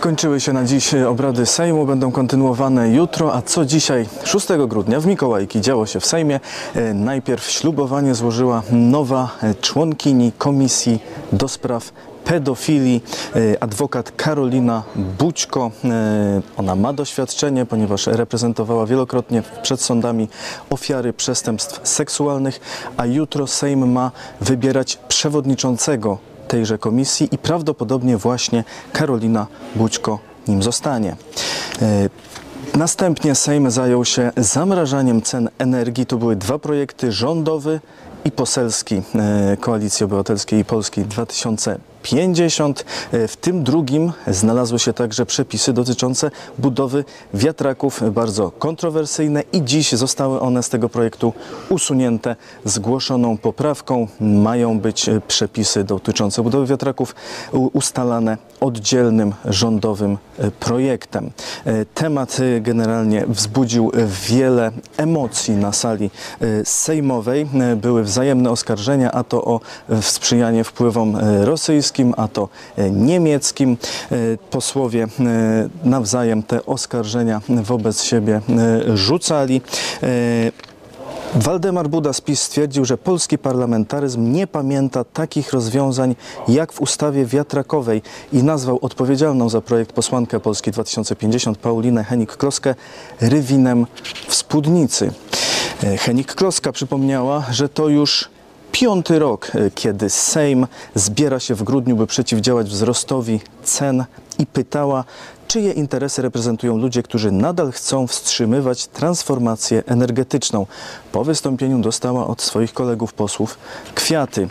Skończyły się na dziś obrady Sejmu, będą kontynuowane jutro, a co dzisiaj, 6 grudnia w Mikołajki działo się w Sejmie. E, Najpierw ślubowanie złożyła nowa członkini Komisji do Spraw Pedofilii, e, adwokat Karolina Bućko. E, Ona ma doświadczenie, ponieważ reprezentowała wielokrotnie przed sądami ofiary przestępstw seksualnych, a jutro Sejm ma wybierać przewodniczącego tejże komisji i prawdopodobnie właśnie Karolina Bućko nim zostanie. E, następnie Sejm zajął się zamrażaniem cen energii. To były dwa projekty rządowy i poselski e, Koalicji Obywatelskiej i Polski 2000. 50. W tym drugim znalazły się także przepisy dotyczące budowy wiatraków, bardzo kontrowersyjne i dziś zostały one z tego projektu usunięte zgłoszoną poprawką. Mają być przepisy dotyczące budowy wiatraków ustalane oddzielnym rządowym e, projektem. E, temat e, generalnie wzbudził wiele emocji na sali sejmowej. Były wzajemne oskarżenia, a to o sprzyjanie wpływom rosyjskim, rosyjskim, a to e, niemieckim. E, Posłowie e, nawzajem te oskarżenia wobec siebie rzucali. Waldemar Buda z PiS stwierdził, że polski parlamentaryzm nie pamięta takich rozwiązań jak w ustawie wiatrakowej i nazwał odpowiedzialną za projekt posłankę Polski 2050 Paulinę Henik-Kloskę rywinem w spódnicy. E, Henik-Kloska przypomniała, że to już piąty rok, e, kiedy Sejm zbiera się w grudniu, by przeciwdziałać wzrostowi cen i pytała, czyje interesy reprezentują ludzie, którzy nadal chcą wstrzymywać transformację energetyczną. Po wystąpieniu dostała od swoich kolegów posłów kwiaty.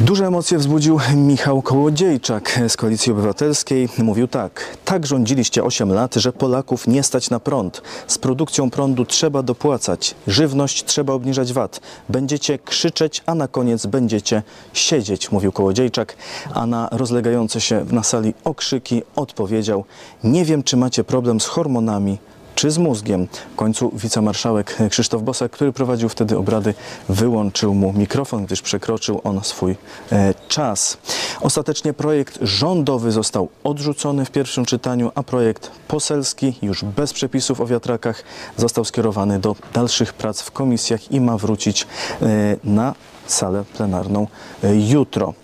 Duże emocje wzbudził Michał Kołodziejczak z Koalicji Obywatelskiej. Mówił tak. Tak rządziliście 8 lat, że Polaków nie stać na prąd. Z produkcją prądu trzeba dopłacać. Żywność trzeba obniżać VAT. Będziecie krzyczeć, a na koniec będziecie siedzieć, mówił Kołodziejczak. A na rozlegające się na sali okrzyki odpowiedział Nie wiem, czy macie problem z hormonami, czy z mózgiem. W końcu wicemarszałek Krzysztof Bosak, który prowadził wtedy obrady, wyłączył mu mikrofon, gdyż przekroczył on swój e, czas. Ostatecznie projekt rządowy został odrzucony w pierwszym czytaniu, a projekt poselski, już bez przepisów o wiatrakach, został skierowany do dalszych prac w komisjach i ma wrócić e, na salę plenarną e, jutro.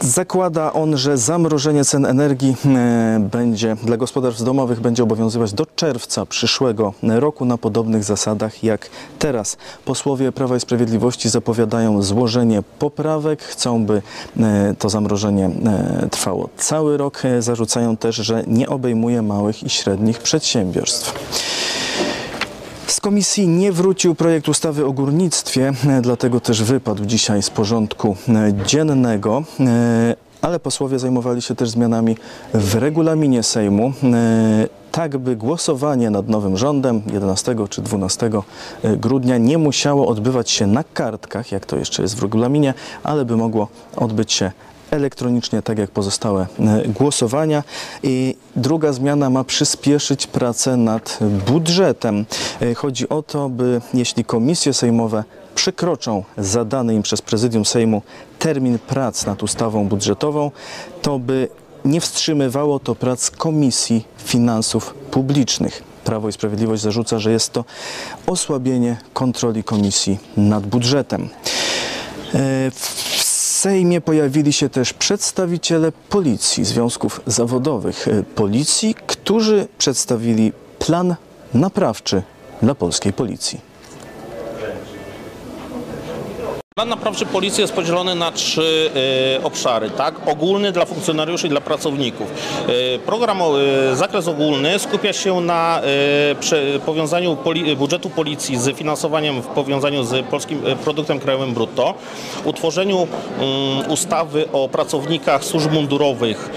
Zakłada on, że zamrożenie cen energii e, będzie dla gospodarstw domowych będzie obowiązywać do czerwca przyszłego roku na podobnych zasadach jak teraz. Posłowie Prawa i Sprawiedliwości zapowiadają złożenie poprawek, chcą by e, to zamrożenie e, trwało cały rok. Zarzucają też, że nie obejmuje małych i średnich przedsiębiorstw. Z komisji nie wrócił projekt ustawy o górnictwie, e, dlatego też wypadł dzisiaj z porządku e, dziennego. e, Ale posłowie zajmowali się też zmianami w regulaminie Sejmu, tak by głosowanie nad nowym rządem 11 czy 12 grudnia nie musiało odbywać się na kartkach, jak to jeszcze jest w regulaminie, ale by mogło odbyć się elektronicznie, tak jak pozostałe e, głosowania. I druga zmiana ma przyspieszyć pracę nad budżetem. E, Chodzi o to, by jeśli komisje sejmowe przekroczą zadany im przez prezydium Sejmu termin prac nad ustawą budżetową, to by nie wstrzymywało to prac Komisji Finansów Publicznych. Prawo i Sprawiedliwość zarzuca, że jest to osłabienie kontroli komisji nad budżetem. Sejmie pojawili się też przedstawiciele policji, związków zawodowych e, policji, którzy przedstawili plan naprawczy dla polskiej policji. Plan naprawczy policji jest podzielony na trzy e, obszary, tak? Ogólny dla funkcjonariuszy i dla pracowników. E, program, e, zakres ogólny skupia się na powiązaniu poli, budżetu policji z finansowaniem w powiązaniu z polskim produktem krajowym brutto, utworzeniu mm, ustawy o pracownikach służb mundurowych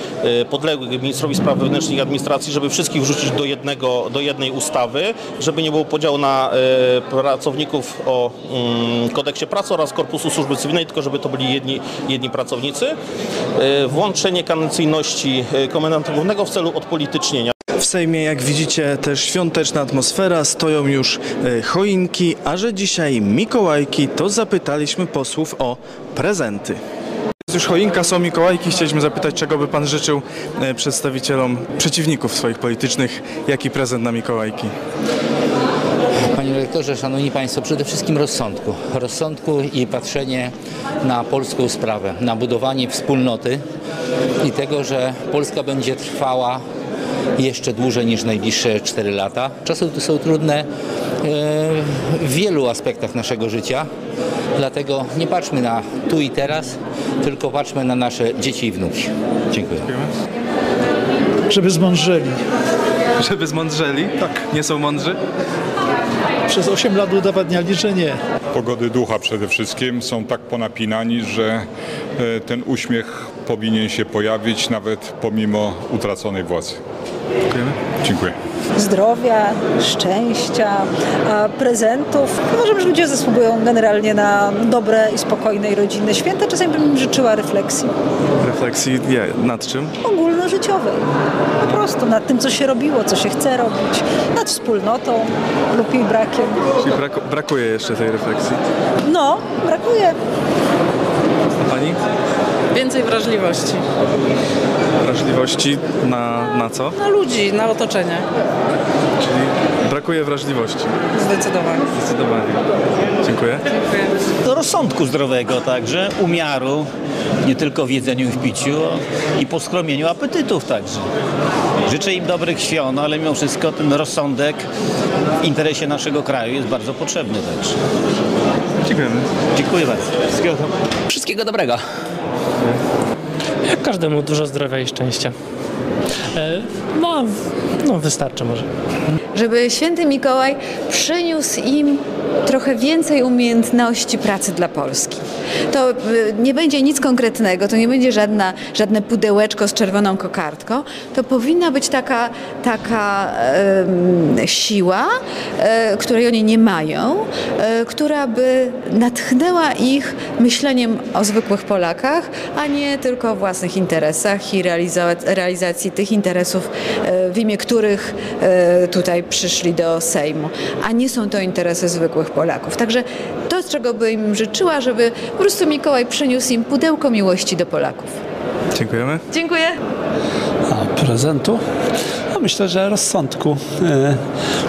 podległych ministrowi spraw wewnętrznych i administracji, żeby wszystkich wrzucić do, jednego, do jednej ustawy, żeby nie było podziału na pracowników o mm, kodeksie pracy oraz korpusu służby cywilnej, tylko żeby to byli jedni, jedni pracownicy. E, Włączenie kadencyjności e, komendanta głównego w celu odpolitycznienia. W Sejmie, jak widzicie, też świąteczna atmosfera, stoją już e, choinki, a że dzisiaj Mikołajki, to zapytaliśmy posłów o prezenty. Już choinka, są Mikołajki. Chcieliśmy zapytać, czego by Pan życzył przedstawicielom przeciwników swoich politycznych. Jaki prezent na Mikołajki? Panie rektorze, szanowni państwo, przede wszystkim rozsądku. Rozsądku i patrzenie na polską sprawę, na budowanie wspólnoty i tego, że Polska będzie trwała jeszcze dłużej niż najbliższe 4 lata. Czasy tu są trudne e, w wielu aspektach naszego życia, dlatego nie patrzmy na tu i teraz, tylko patrzmy na nasze dzieci i wnuki. Dziękuję. żeby zmądrzeli. Żeby zmądrzeli? Tak. Nie są mądrzy? Przez 8 lat udowadniali, że nie. pogody ducha przede wszystkim są tak ponapinani, że e, ten uśmiech powinien się pojawić nawet pomimo utraconej władzy. Dziękujemy. Dziękuję. zdrowia, szczęścia, prezentów. Uważam, że ludzie zasługują generalnie na dobre i spokojne i rodzinne święta. Czasami bym im życzyła refleksji Refleksji nad czym? ogólnożyciowej. Po prostu nad tym, co się robiło, co się chce robić, nad wspólnotą lub jej brakiem. Czyli braku, brakuje jeszcze tej refleksji. No, brakuje. A Pani? Więcej wrażliwości Wrażliwości na, na co? na ludzi, na otoczenie. Czyli brakuje wrażliwości. Zdecydowanie. Zdecydowanie. Dziękuję. Dziękuję. do rozsądku zdrowego także, umiaru, nie tylko w jedzeniu i w piciu i po skromieniu apetytów także. Życzę im dobrych świąt, ale mimo wszystko ten rozsądek w interesie naszego kraju jest bardzo potrzebny także. Dziękujemy. Dziękuję bardzo. Wszystkiego Wszystkiego dobrego. Jak każdemu dużo zdrowia i szczęścia. E, No, no wystarczy może. żeby święty Mikołaj przyniósł im trochę więcej umiejętności pracy dla Polski. To y, nie będzie nic konkretnego, to nie będzie żadna, żadne pudełeczko z czerwoną kokardką. To powinna być taka, taka em, siła, e, której oni nie mają, e, która by natchnęła ich myśleniem o zwykłych Polakach, a nie tylko o własnych interesach i realiza- realizacji tych interesów, e, w imię których e, tutaj przyszli do Sejmu, a nie są to interesy zwykłych Polaków. Także to, czego by im życzyła, żeby po prostu Mikołaj przyniósł im pudełko miłości do Polaków. Dziękujemy. Dziękuję. A prezentu? No myślę, że rozsądku, e,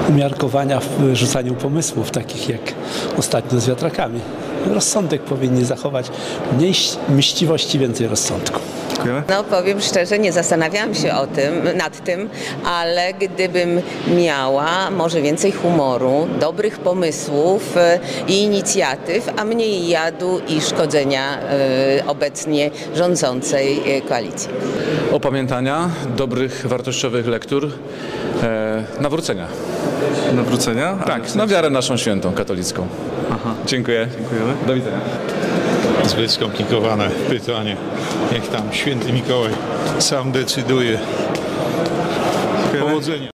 umiarkowania w rzucaniu pomysłów, takich jak ostatnio z wiatrakami. Rozsądek powinni zachować, mniej mściwości, więcej rozsądku. No powiem szczerze, nie zastanawiałam się o tym, nad tym, ale gdybym miała może więcej humoru, dobrych pomysłów e, i inicjatyw, a mniej jadu i szkodzenia e, obecnie rządzącej e, koalicji. Opamiętania, dobrych, wartościowych lektur, e, nawrócenia. Nawrócenia? Tak, na wiarę naszą świętą, katolicką. Aha. Dziękuję. Dziękujemy. Do widzenia. Zbyt skomplikowane pytanie. Jak tam święty Mikołaj sam decyduje. Powodzenia.